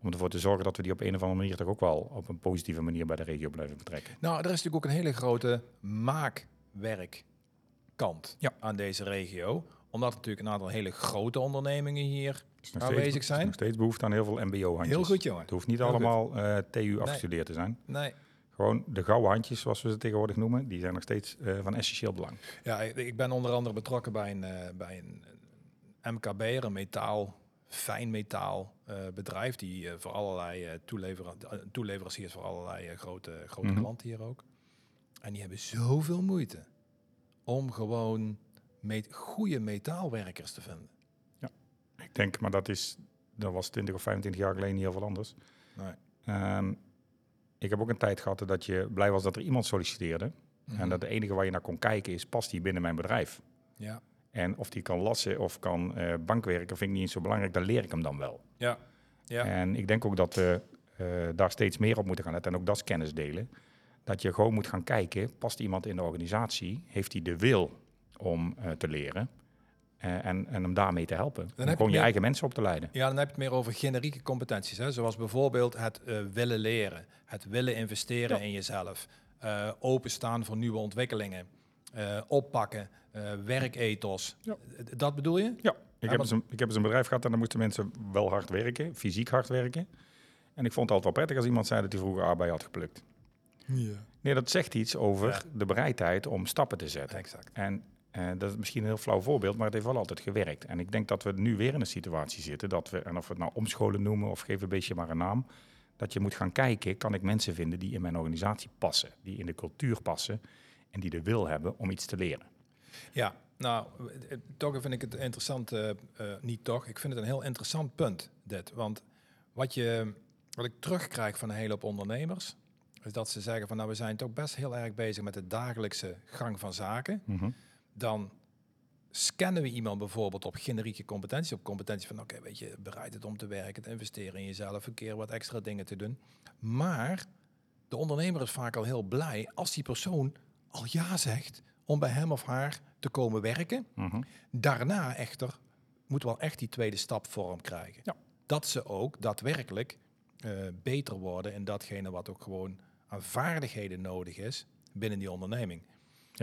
Om ervoor te zorgen dat we die op een of andere manier toch ook wel op een positieve manier bij de regio blijven betrekken.
Nou, er is natuurlijk ook een hele grote maakwerkkant
Ja.
aan deze regio. Omdat natuurlijk een aantal hele grote ondernemingen hier
Er
Aanwezig
steeds,
zijn.
nog steeds behoefte aan heel veel mbo-handjes.
Heel goed, jongen.
Het hoeft niet
Heel
allemaal eh, TU afgestudeerd te zijn.
Nee.
Gewoon de gouden handjes, zoals we ze tegenwoordig noemen, die zijn nog steeds eh, van essentieel belang.
Ja, ik, ik ben onder andere betrokken bij een, eh, bij een, MKB'er, een metaal, fijn metaal eh, bedrijf, die voor allerlei toelevera- eh, toeleveranciers voor allerlei grote, grote
Mhm.
klanten hier ook. En die hebben zoveel moeite om gewoon met goede metaalwerkers te vinden.
Ik denk, maar dat is, dat was 20 of 25 jaar geleden niet heel veel anders.
Nee.
Ehm, ik heb ook een tijd gehad dat je blij was dat er iemand solliciteerde.
Mhm.
En dat de enige waar je naar kon kijken is, past die binnen mijn bedrijf?
Ja.
En of die kan lassen of kan eh, bankwerken, vind ik niet eens zo belangrijk. Dan leer ik hem dan wel.
Ja. Ja.
En ik denk ook dat we eh, daar steeds meer op moeten gaan letten. En ook dat is kennis delen. Dat je gewoon moet gaan kijken, past iemand in de organisatie? Heeft hij de wil om eh, te leren? Eh, en, en hem daarmee te helpen.
heb
Om
je
gewoon je eigen mensen op te leiden.
Ja, dan heb je het meer over generieke competenties. Hè? Zoals bijvoorbeeld het eh, willen leren, het willen investeren
Ja.
in jezelf, openstaan voor nieuwe ontwikkelingen, oppakken, werkethos.
Ja.
Dat bedoel je?
Ja, ik, heb eens een, ik heb eens een bedrijf gehad en dan moesten mensen wel hard werken, fysiek hard werken. En ik vond het altijd wel prettig als iemand zei dat hij vroeger aardbei had geplukt.
Ja.
Nee, dat zegt iets over
Ja.
de bereidheid om stappen te zetten.
Exact.
En eh, dat is misschien een heel flauw voorbeeld, maar het heeft wel altijd gewerkt. En ik denk dat we nu weer in een situatie zitten dat we, en of we het nou omscholen noemen of geef een beetje maar een naam, dat je moet gaan kijken, kan ik mensen vinden die in mijn organisatie passen, die in de cultuur passen en die de wil hebben om iets te leren.
Ja, nou, eh, toch vind ik het interessant, eh, niet toch, ik vind het een heel interessant punt, dit. Want wat, je, wat ik terugkrijg van een hele hoop ondernemers, is dat ze zeggen van, nou, we zijn toch best heel erg bezig met de dagelijkse gang van zaken. Dan scannen we iemand bijvoorbeeld op generieke competenties, op competenties van oké, weet je, bereid het om te werken, te investeren in jezelf, een keer wat extra dingen te doen. Maar de ondernemer is vaak al heel blij als die persoon al ja zegt om bij hem of haar te komen werken.
Mhm.
Daarna echter moet wel echt die tweede stap vorm krijgen.
Ja.
Dat ze ook daadwerkelijk eh, beter worden in datgene wat ook gewoon aan vaardigheden nodig is binnen die onderneming.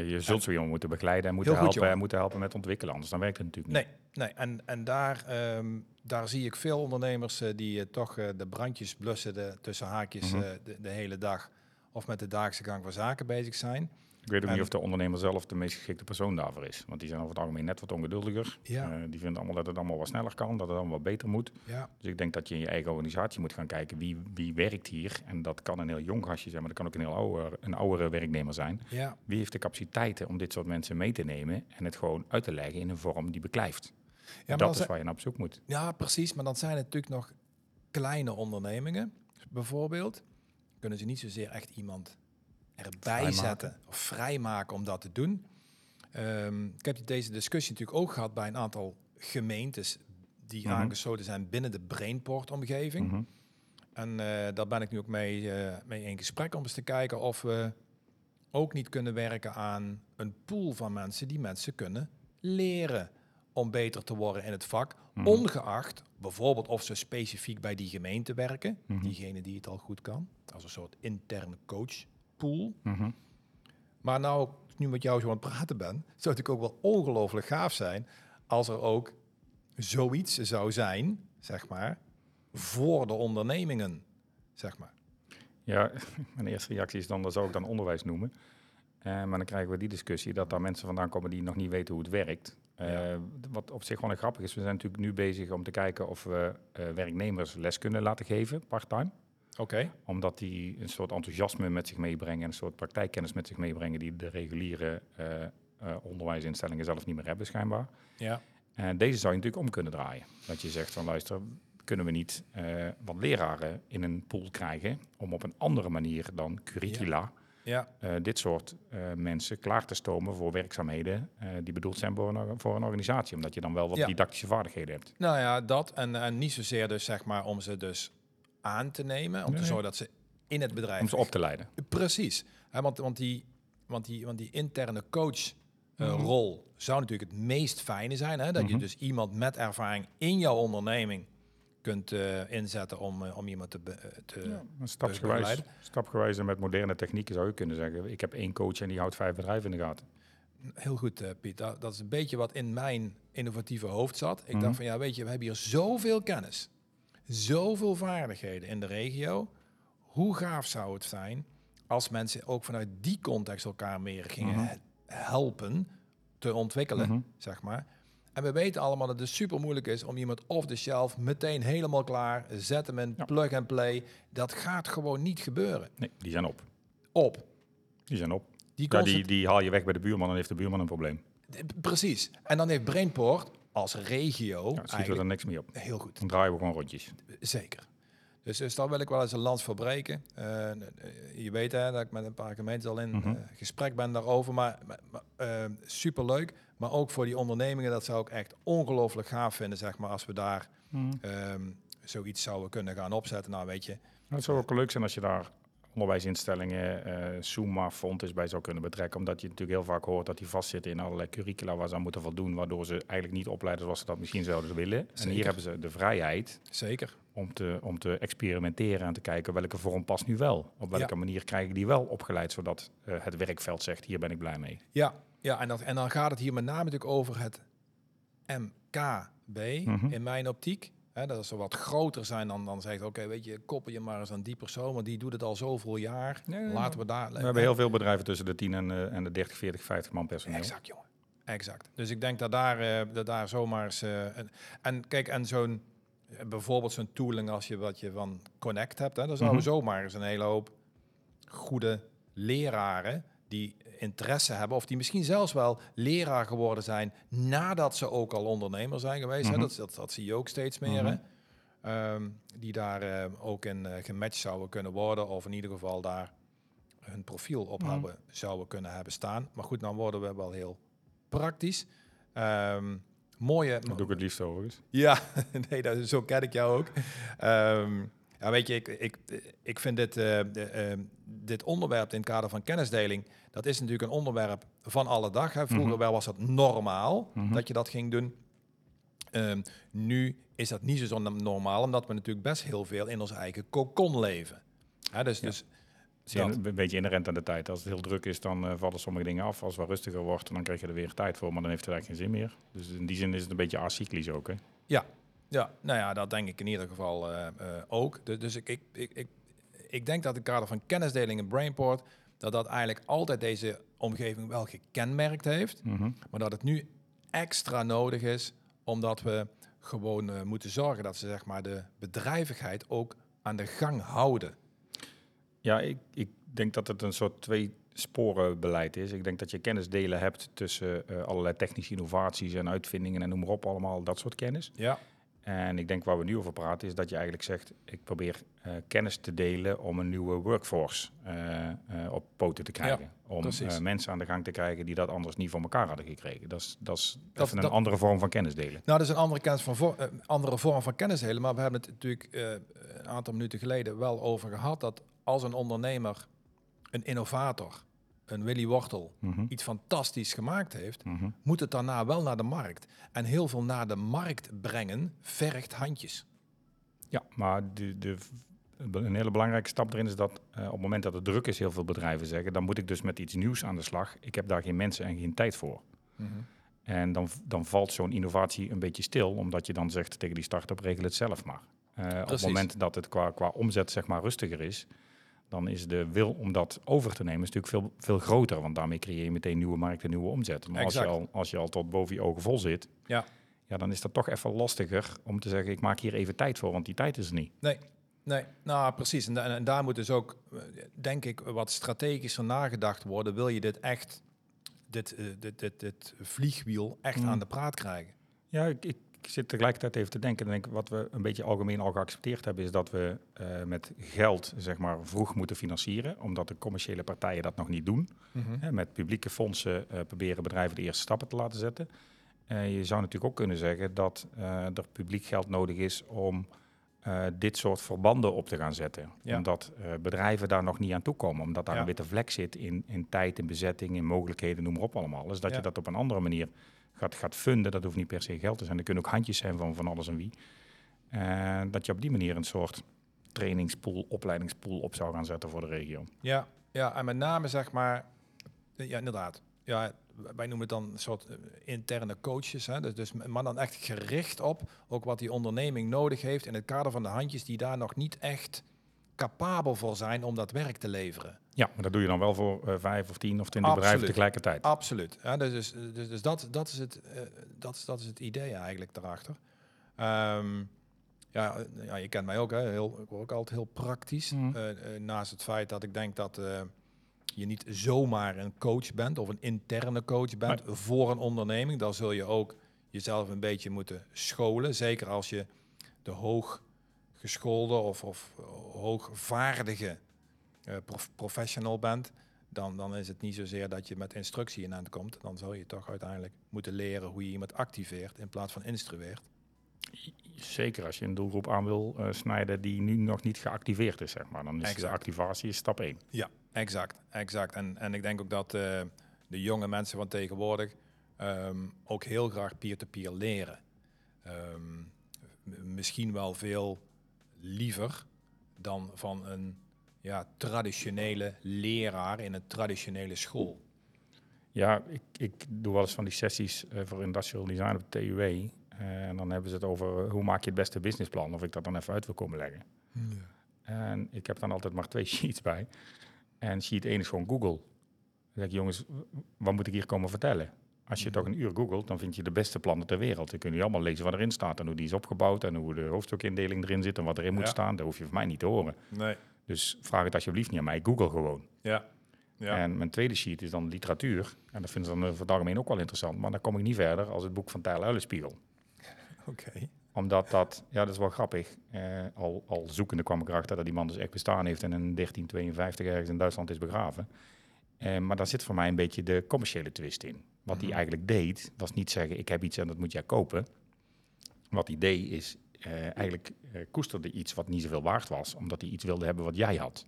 Je zult zo iemand moeten begeleiden en moeten,
Heel
helpen, moeten helpen met ontwikkelen, anders dan werkt het natuurlijk niet.
Nee, nee. En, en daar, ehm, daar zie ik veel ondernemers eh, die eh, toch eh, de brandjes blussen de, tussen haakjes
Mhm.
de, de hele dag of met de dagelijkse gang van zaken bezig zijn.
Ik weet ook
En-
niet of de ondernemer zelf de meest geschikte persoon daarvoor is. Want die zijn over het algemeen net wat ongeduldiger.
Ja.
Eh, die vinden allemaal dat het allemaal wat sneller kan, dat het allemaal wat beter moet.
Ja,
Dus ik denk dat je in je eigen organisatie moet gaan kijken wie, wie werkt hier. En dat kan een heel jong gastje zijn, maar dat kan ook een heel ouder, een oudere werknemer zijn.
ja.
Wie heeft de capaciteiten om dit soort mensen mee te nemen en het gewoon uit te leggen in een vorm die beklijft?
ja
dat is waar je naar op zoek moet.
Ja, precies. Maar dan zijn het natuurlijk nog kleine ondernemingen, bijvoorbeeld. Kunnen ze niet zozeer echt iemand erbij
Vrijmaken.
zetten of vrijmaken om dat te doen. Ehm, ik heb deze discussie natuurlijk ook gehad bij een aantal gemeentes die
Mhm.
aangesloten zijn binnen de Brainport-omgeving.
Mhm.
En eh, daar ben ik nu ook mee, eh, mee in gesprek om eens te kijken of we ook niet kunnen werken aan een pool van mensen die mensen kunnen leren om beter te worden in het vak.
Mhm.
Ongeacht bijvoorbeeld of ze specifiek bij die gemeente werken,
Mhm.
diegene die het al goed kan, als een soort interne coachpool.
Mhm.
Maar nou, ik nu met jou zo aan het praten ben, zou het natuurlijk ook wel ongelooflijk gaaf zijn als er ook zoiets zou zijn, zeg maar, voor de ondernemingen, zeg maar.
Ja, <laughs> mijn eerste reactie is dan, dat zou ik dan onderwijs noemen. Eh, maar dan krijgen we die discussie dat daar mensen vandaan komen die nog niet weten hoe het werkt. Eh,
Ja.
Wat op zich wel grappig is, we zijn natuurlijk nu bezig om te kijken of we eh, werknemers les kunnen laten geven, part-time. Omdat die een soort enthousiasme met zich meebrengen en een soort praktijkkennis met zich meebrengen die de reguliere eh, eh, onderwijsinstellingen zelf niet meer hebben schijnbaar.
Ja.
En deze zou je natuurlijk om kunnen draaien. Dat je zegt van luister, kunnen we niet eh, wat leraren in een pool krijgen om op een andere manier dan curricula
Ja. Ja,
dit soort mensen klaar te stomen voor werkzaamheden die bedoeld zijn voor een, or- voor een organisatie. Omdat je dan wel wat didactische vaardigheden hebt.
nou ja, dat. En, en niet zozeer dus zeg maar om ze dus aan te nemen, om te zorgen dat ze in het bedrijf...
Om ze op te leiden.
Precies. Hè, want, want, die, want, die, want die interne coach eh,
Mhm.
rol zou natuurlijk het meest fijne zijn. Hè? Dat je
Mhm.
dus iemand met ervaring in jouw onderneming kunt eh, inzetten om, eh, om iemand te, te
Ja, stapsgewijs,
begeleiden.
stapsgewijs en met moderne technieken zou je kunnen zeggen. Ik heb één coach en die houdt vijf bedrijven in de gaten.
Heel goed, Piet. Dat, dat is een beetje wat in mijn innovatieve hoofd zat. Ik
Mhm.
dacht van, ja, weet je, we hebben hier zoveel kennis, zoveel vaardigheden in de regio. Hoe gaaf zou het zijn als mensen ook vanuit die context elkaar meer gingen
Mhm.
he- helpen te ontwikkelen,
Mhm.
zeg maar. En we weten allemaal dat het super moeilijk is om iemand off the shelf meteen helemaal klaar, zet hem in
Ja.
plug and play. Dat gaat gewoon niet gebeuren.
Nee, die zijn op.
Op.
Die zijn op.
Die,
Ja, die, die haal je weg bij de buurman, dan heeft de buurman een probleem.
Precies. En dan heeft Brainport als regio
Ja, schieten we er niks mee op.
heel goed.
Dan draaien we gewoon rondjes.
Zeker. Dus, dus daar wil ik wel eens een lans voor breken. Eh, eh, je weet hè, dat ik met een paar gemeenten al in
Mhm.
eh, gesprek ben daarover. Maar, maar, eh, superleuk. Maar ook voor die ondernemingen, dat zou ik echt ongelooflijk gaaf vinden, zeg maar, als we daar ehm, zoiets zouden kunnen gaan opzetten. Nou, weet je,
Nou, het zou ook leuk zijn als je daar onderwijsinstellingen, eh Suma, Fontes bij zou kunnen betrekken. Omdat je natuurlijk heel vaak hoort dat die vastzitten in allerlei curricula waar ze aan moeten voldoen. Waardoor ze eigenlijk niet opleiden zoals ze dat misschien zouden willen. En hier hebben ze de vrijheid
zeker.
om te, om te experimenteren en te kijken welke vorm past nu wel. Op welke
Ja.
manier krijg ik die wel opgeleid, zodat eh, het werkveld zegt, hier ben ik blij mee.
Ja, ja en, dat, en dan gaat het hier met name natuurlijk over het MKB
Mhm.
in mijn optiek. Hè, dat ze wat groter zijn dan, dan zegt, oké, weet je, koppel je maar eens aan die persoon, want die doet het al zoveel jaar.
Ja, ja,
Laten we daar...
We hebben heel veel bedrijven tussen de 10 en, eh, en de 30, 40, 50 man personeel.
Exact, jongen. Exact. Dus ik denk dat daar, eh, dat daar zomaar eens... eh, een- en kijk, en zo'n... Bijvoorbeeld zo'n tooling als je wat je van Connect hebt, hè, dan zouden
Mhm.
zomaar eens een hele hoop goede leraren die interesse hebben, of die misschien zelfs wel leraar geworden zijn nadat ze ook al ondernemer zijn geweest.
Mhm.
hè. Dat, dat, dat zie je ook steeds meer.
Mhm.
hè. Ehm, die daar eh, ook in eh, gematcht zouden kunnen worden, of in ieder geval daar hun profiel op
Mhm.
hebben, zouden kunnen hebben staan. Maar goed, dan worden we wel heel praktisch. Ehm, mooie.
Dat doe ik het liefst overigens.
Ja, <laughs> nee, dat, zo ken ik jou ook. Ehm, ja, weet je, ik, ik, ik vind dit, eh, ehm, dit onderwerp in het kader van kennisdeling, dat is natuurlijk een onderwerp van alle dag. Hè. Vroeger
Mhm.
wel was dat normaal
Mhm.
dat je dat ging doen. Ehm, nu is dat niet zo normaal, omdat we natuurlijk best heel veel in ons eigen kokon leven. Hè, dus,
Ja.
dus
Het is
Dat.
een een beetje inherent aan de tijd. Als het heel druk is, dan eh, vallen sommige dingen af. Als het wat rustiger wordt, dan krijg je er weer tijd voor. Maar dan heeft het eigenlijk geen zin meer. Dus in die zin is het een beetje acyclisch ook. Hè?
Ja, ja, nou ja, dat denk ik in ieder geval eh, eh, ook. Dus, dus ik, ik, ik, ik, ik denk dat het kader van kennisdeling in Brainport, dat dat eigenlijk altijd deze omgeving wel gekenmerkt heeft.
Mhm.
Maar dat het nu extra nodig is, omdat we gewoon eh, moeten zorgen dat ze zeg maar, de bedrijvigheid ook aan de gang houden.
Ja, ik, ik denk dat het een soort twee sporen beleid is. Ik denk dat je kennisdelen hebt tussen allerlei technische innovaties en uitvindingen en noem maar op, allemaal dat soort kennis.
Ja,
En ik denk waar we nu over praten is dat je eigenlijk zegt, ik probeer eh, kennis te delen om een nieuwe workforce eh, eh, op poten te krijgen. om mensen aan de gang te krijgen die dat anders niet voor elkaar hadden gekregen. Dat is, dat is
Dat-
even
dat-
een andere vorm van kennis delen.
Nou, dat is een andere, kennis van andere vorm van kennis delen. Maar we hebben het natuurlijk een aantal minuten geleden wel over gehad dat als een ondernemer, een innovator, een Willy Wortel,
Mhm,
iets fantastisch gemaakt heeft,
mhm.
moet het daarna wel naar de markt. En heel veel naar de markt brengen vergt handjes.
Ja, maar de, de, een hele belangrijke stap erin is dat eh, op het moment dat het druk is, heel veel bedrijven zeggen, dan moet ik dus met iets nieuws aan de slag. Ik heb daar geen mensen en geen tijd voor. En dan, dan valt zo'n innovatie een beetje stil, omdat je dan zegt tegen die start-up, regel het zelf maar. Eh, op het moment dat het qua, qua omzet zeg maar rustiger is, dan is de wil om dat over te nemen is natuurlijk veel, veel groter. Want daarmee creëer je meteen nieuwe markten, nieuwe omzet. Maar als je, al, als je al tot boven je ogen vol zit,
Ja.
ja, dan is dat toch even lastiger om te zeggen, ik maak hier even tijd voor, want die tijd is er niet.
Nee, nee, nou precies. En, da- en daar moet dus ook, eh, denk ik, wat strategischer nagedacht worden. Wil je dit echt, dit, eh, dit, dit, dit vliegwiel echt
Mm.
aan de praat krijgen?
Ja, ik, ik, zit tegelijkertijd even te denken. Denk, wat we een beetje algemeen al geaccepteerd hebben, is dat we uh, met geld zeg maar, vroeg moeten financieren, omdat de commerciële partijen dat nog niet doen.
Mhm.
met publieke fondsen uh, proberen bedrijven de eerste stappen te laten zetten. Uh, je zou natuurlijk ook kunnen zeggen dat er publiek geld nodig is om dit soort verbanden op te gaan zetten.
Ja.
Omdat bedrijven daar nog niet aan toe komen, omdat daar
Ja.
een witte vlek zit in, in tijd, in bezetting, in mogelijkheden, noem maar op allemaal. Dus dat
Ja.
je dat op een andere manier gaat, gaat funden. Dat hoeft niet per se geld te zijn. Er kunnen ook handjes zijn van van alles en wie. Eh, dat je op die manier een soort trainingspool, opleidingspool op zou gaan zetten voor de regio.
Ja, ja, en met name zeg maar, ja inderdaad. Ja, wij noemen het dan een soort eh, interne coaches. Hè? Dus, dus, maar dan echt gericht op ook wat die onderneming nodig heeft in het kader van de handjes die daar nog niet echt capabel voor zijn om dat werk te leveren.
Ja, maar dat doe je dan wel voor eh, vijf of tien of twintig bedrijven tegelijkertijd.
Absoluut. Ja, dus dus, dus, dus dat, dat, is het, eh, dat, is, dat is het idee eigenlijk daarachter. Ehm, ja, eh, ja, je kent mij ook, hè? Heel, ik word ook altijd heel praktisch.
Mhm.
Naast het feit dat ik denk dat je niet zomaar een coach bent of een interne coach bent voor een onderneming. Dan zul je ook jezelf een beetje moeten scholen. Zeker als je de hooggeschoolde of, of hoogvaardige prof- professional bent. Dan, dan is het niet zozeer dat je met instructie in aan komt. Dan zou je toch uiteindelijk moeten leren hoe je iemand activeert in plaats van instrueert.
Zeker als je een doelgroep aan wil eh, snijden die nu nog niet geactiveerd is, zeg maar. Dan is de
Exact.
activatie stap 1.
Ja, exact. exact. En, en ik denk ook dat eh, de jonge mensen van tegenwoordig ehm, ook heel graag peer-to-peer leren. Ehm, misschien wel veel liever dan van een ja, traditionele leraar in een traditionele school.
Ja, ik, ik doe wel eens van die sessies eh, voor industrial design op de TUW. Eh, en dan hebben ze het over eh, hoe maak je het beste businessplan, of ik dat dan even uit wil komen leggen. En ik heb dan altijd maar twee <laughs> sheets bij. En sheet 1 is gewoon Google. Dan zeg ik, jongens, wat moet ik hier komen vertellen? Als je toch een uur googelt, dan vind je de beste plannen ter wereld. Dan kun je allemaal lezen wat erin staat en hoe die is opgebouwd en hoe de hoofdstukindeling erin zit en wat erin moet
Ja.
staan. Dat hoef je van mij niet te horen.
Nee.
Dus vraag het alsjeblieft niet aan mij, Google gewoon.
Ja. Ja.
En mijn tweede sheet is dan literatuur. En dat vinden ze dan voor algemeen ook wel interessant. Maar dan kom ik niet verder als het boek van Tijl Uilenspiegel. <laughs>
Oké.
Omdat dat, ja, dat is wel grappig. Eh, al, al zoekende kwam ik erachter dat die man dus echt bestaan heeft en in 1352 ergens in Duitsland is begraven. Eh, maar daar zit voor mij een beetje de commerciële twist in. Wat hij
Mhm.
eigenlijk deed, was niet zeggen: ik heb iets en dat moet jij kopen. Wat hij deed is eh, eigenlijk eh, koesterde iets wat niet zoveel waard was, omdat hij iets wilde hebben wat jij had.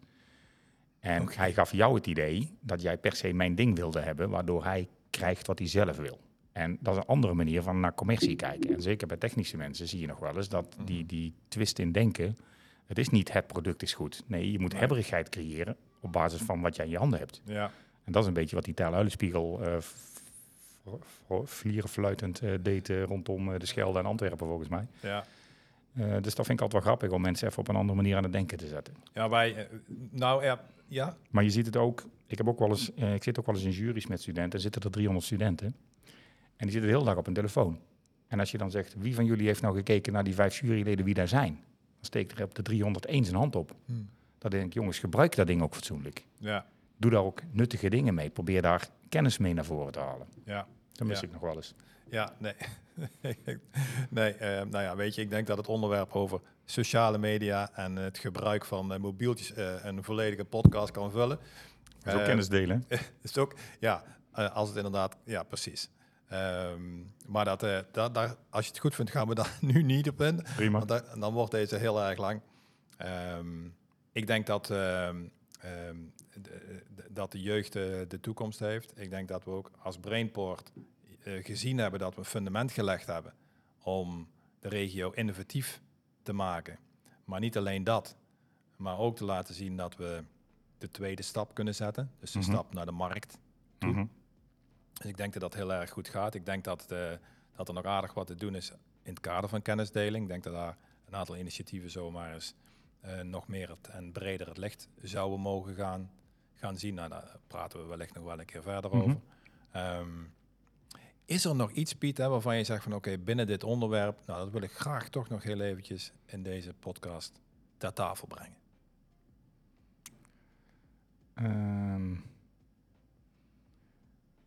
En hij gaf jou het idee dat jij per se mijn ding wilde hebben, waardoor hij krijgt wat hij zelf wil. En dat is een andere manier van naar commercie kijken. En zeker bij technische mensen zie je nog wel eens dat
Mhm.
die, die twist in denken, het is niet het product is goed. Nee, je moet hebberigheid creëren op basis van wat jij in je handen hebt.
Ja.
En dat is een beetje wat die Tijl-Uilenspiegel eh, f- f- vlierenfluitend eh, deed eh, rondom eh, de Schelde en Antwerpen volgens mij.
Ja.
Eh, dus dat vind ik altijd wel grappig om mensen even op een andere manier aan het denken te zetten.
Ja, wij, eh, nou ja, ja.
Maar je ziet het ook, ik, heb ook wel eens, eh, ik zit ook wel eens in juries met studenten, er zitten er 300 studenten. En die zitten de hele dag op een telefoon. En als je dan zegt, wie van jullie heeft nou gekeken naar die vijf juryleden wie daar zijn? Dan steekt er op de 301 zijn hand op.
Hm.
Dan denk ik, jongens, gebruik dat ding ook fatsoenlijk.
Ja.
Doe daar ook nuttige dingen mee. Probeer daar kennis mee naar voren te halen.
Ja.
Dat mis
Ja.
ik nog wel eens.
Ja, nee. <laughs> <laughs> nee, eh, nou ja, weet je, ik denk dat het onderwerp over sociale media en het gebruik van eh, mobieltjes eh, een volledige podcast kan vullen.
Dat is ook kennis delen. <laughs>
is ook, ja, als het inderdaad, ja, precies. Ehm, maar dat, dat, daar, als je het goed vindt, gaan we <laughs> daar nu niet op in.
Prima.
Want daar- dan wordt deze heel erg lang. Ehm, ik denk dat, ehm, de, dat de jeugd de toekomst heeft. Ik denk dat we ook als Brainport gezien hebben dat we een fundament gelegd hebben om de regio innovatief te maken. Maar niet alleen dat, maar ook te laten zien dat we de tweede stap kunnen zetten. Dus de
Mhm.
stap naar de markt. toe.
Mhm.
Dus ik denk dat dat heel erg goed gaat. Ik denk dat, eh, dat er nog aardig wat te doen is in het kader van kennisdeling. Ik denk dat daar een aantal initiatieven zomaar eens eh, nog meer het, en breder het licht zouden mogen gaan, gaan zien. Nou, daar praten we wellicht nog wel een keer verder
Mhm.
over. Ehm, is er nog iets, Piet, hè, waarvan je zegt van oké, binnen dit onderwerp, nou, dat wil ik graag toch nog heel eventjes in deze podcast ter tafel brengen.
Ehm,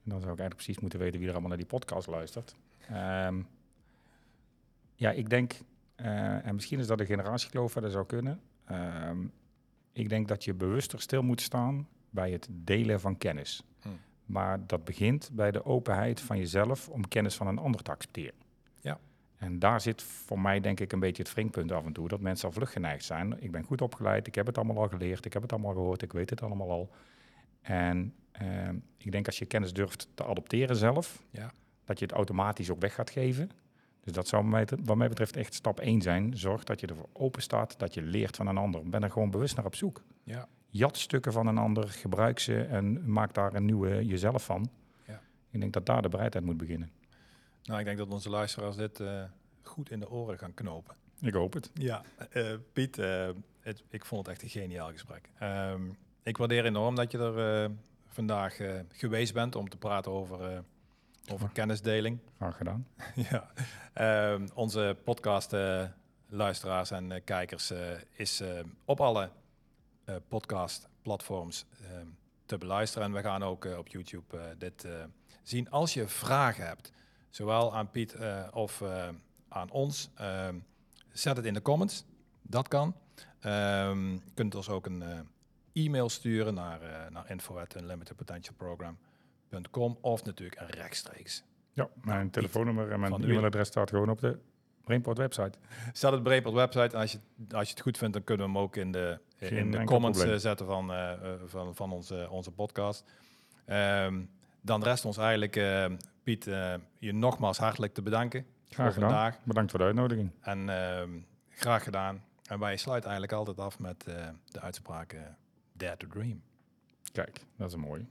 dan zou ik eigenlijk precies moeten weten wie er allemaal naar die podcast luistert. Ehm, Ja, ik denk, eh, en misschien is dat een generatiekloof, dat zou kunnen. Ehm, ik denk dat je bewuster stil moet staan bij het delen van kennis.
Hm.
Maar dat begint bij de openheid van jezelf om kennis van een ander te accepteren.
Ja.
En daar zit voor mij denk ik een beetje het wringpunt af en toe. Dat mensen al vlug geneigd zijn. Ik ben goed opgeleid, ik heb het allemaal al geleerd, ik heb het allemaal gehoord, ik weet het allemaal al. En ehm, ik denk als je kennis durft te adopteren zelf,
Ja.
dat je het automatisch ook weg gaat geven. Dus dat zou mij, wat mij betreft echt stap 1 zijn. Zorg dat je ervoor open staat, dat je leert van een ander. Ben er gewoon bewust naar op zoek.
Ja.
Jat stukken van een ander, gebruik ze en maak daar een nieuwe jezelf van.
Ja.
Ik denk dat daar de bereidheid moet beginnen.
Nou, ik denk dat onze luisteraars dit eh, goed in de oren gaan knopen.
Ik hoop het.
Ja, eh, Piet, eh, het, ik vond het echt een geniaal gesprek. Ehm, ik waardeer enorm dat je er vandaag geweest bent om te praten over, over kennisdeling.
Graag gedaan. <laughs>
ja. Ehm, onze podcast luisteraars en kijkers is op alle eh, podcast platforms ehm, te beluisteren. En we gaan ook eh, op YouTube eh, dit zien. Als je vragen hebt, zowel aan Piet of aan ons, ehm, zet het in de comments. Dat kan. Ehm, je kunt ons ook een e-mail sturen naar, uh, naar info@unlimitedpotentialprogram.com of natuurlijk rechtstreeks
Ja, mijn telefoonnummer en mijn e-mailadres staat gewoon op de Brainport website.
Staat het Brainport website. En als je, als je het goed vindt, dan kunnen we hem ook in de,
Geen
in de comments
probleem.
eh, zetten van, eh, eh, van, van onze, onze podcast. Ehm, dan rest ons eigenlijk, Piet, je nogmaals hartelijk te bedanken
Graag
voor
gedaan.
vandaag.
Bedankt voor de uitnodiging.
En ehm, graag gedaan. En wij sluiten eigenlijk altijd af met de uitspraak Dare to Dream.
Kijk, dat is een mooie.